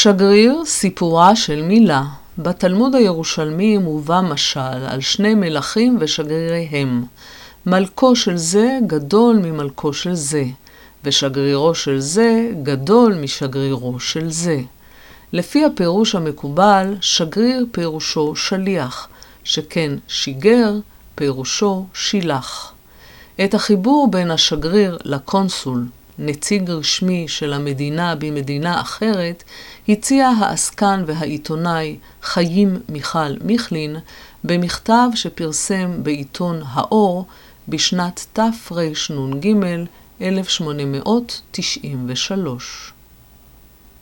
שגריר, סיפורה של מילה. בתלמוד הירושלמי מובא משל על שני מלכים ושגריריהם. מלכו של זה גדול ממלכו של זה, ושגרירו של זה גדול משגרירו של זה. לפי הפירוש המקובל, שגריר פירושו שליח, שכן שיגר פירושו שילח. את החיבור בין השגריר לקונסול, נציג רשמי של המדינה במדינה אחרת, הציע העסקן והעיתונאי חיים מיכל מיכלין במכתב שפרסם בעיתון האור בשנת תרנ"ג 1893.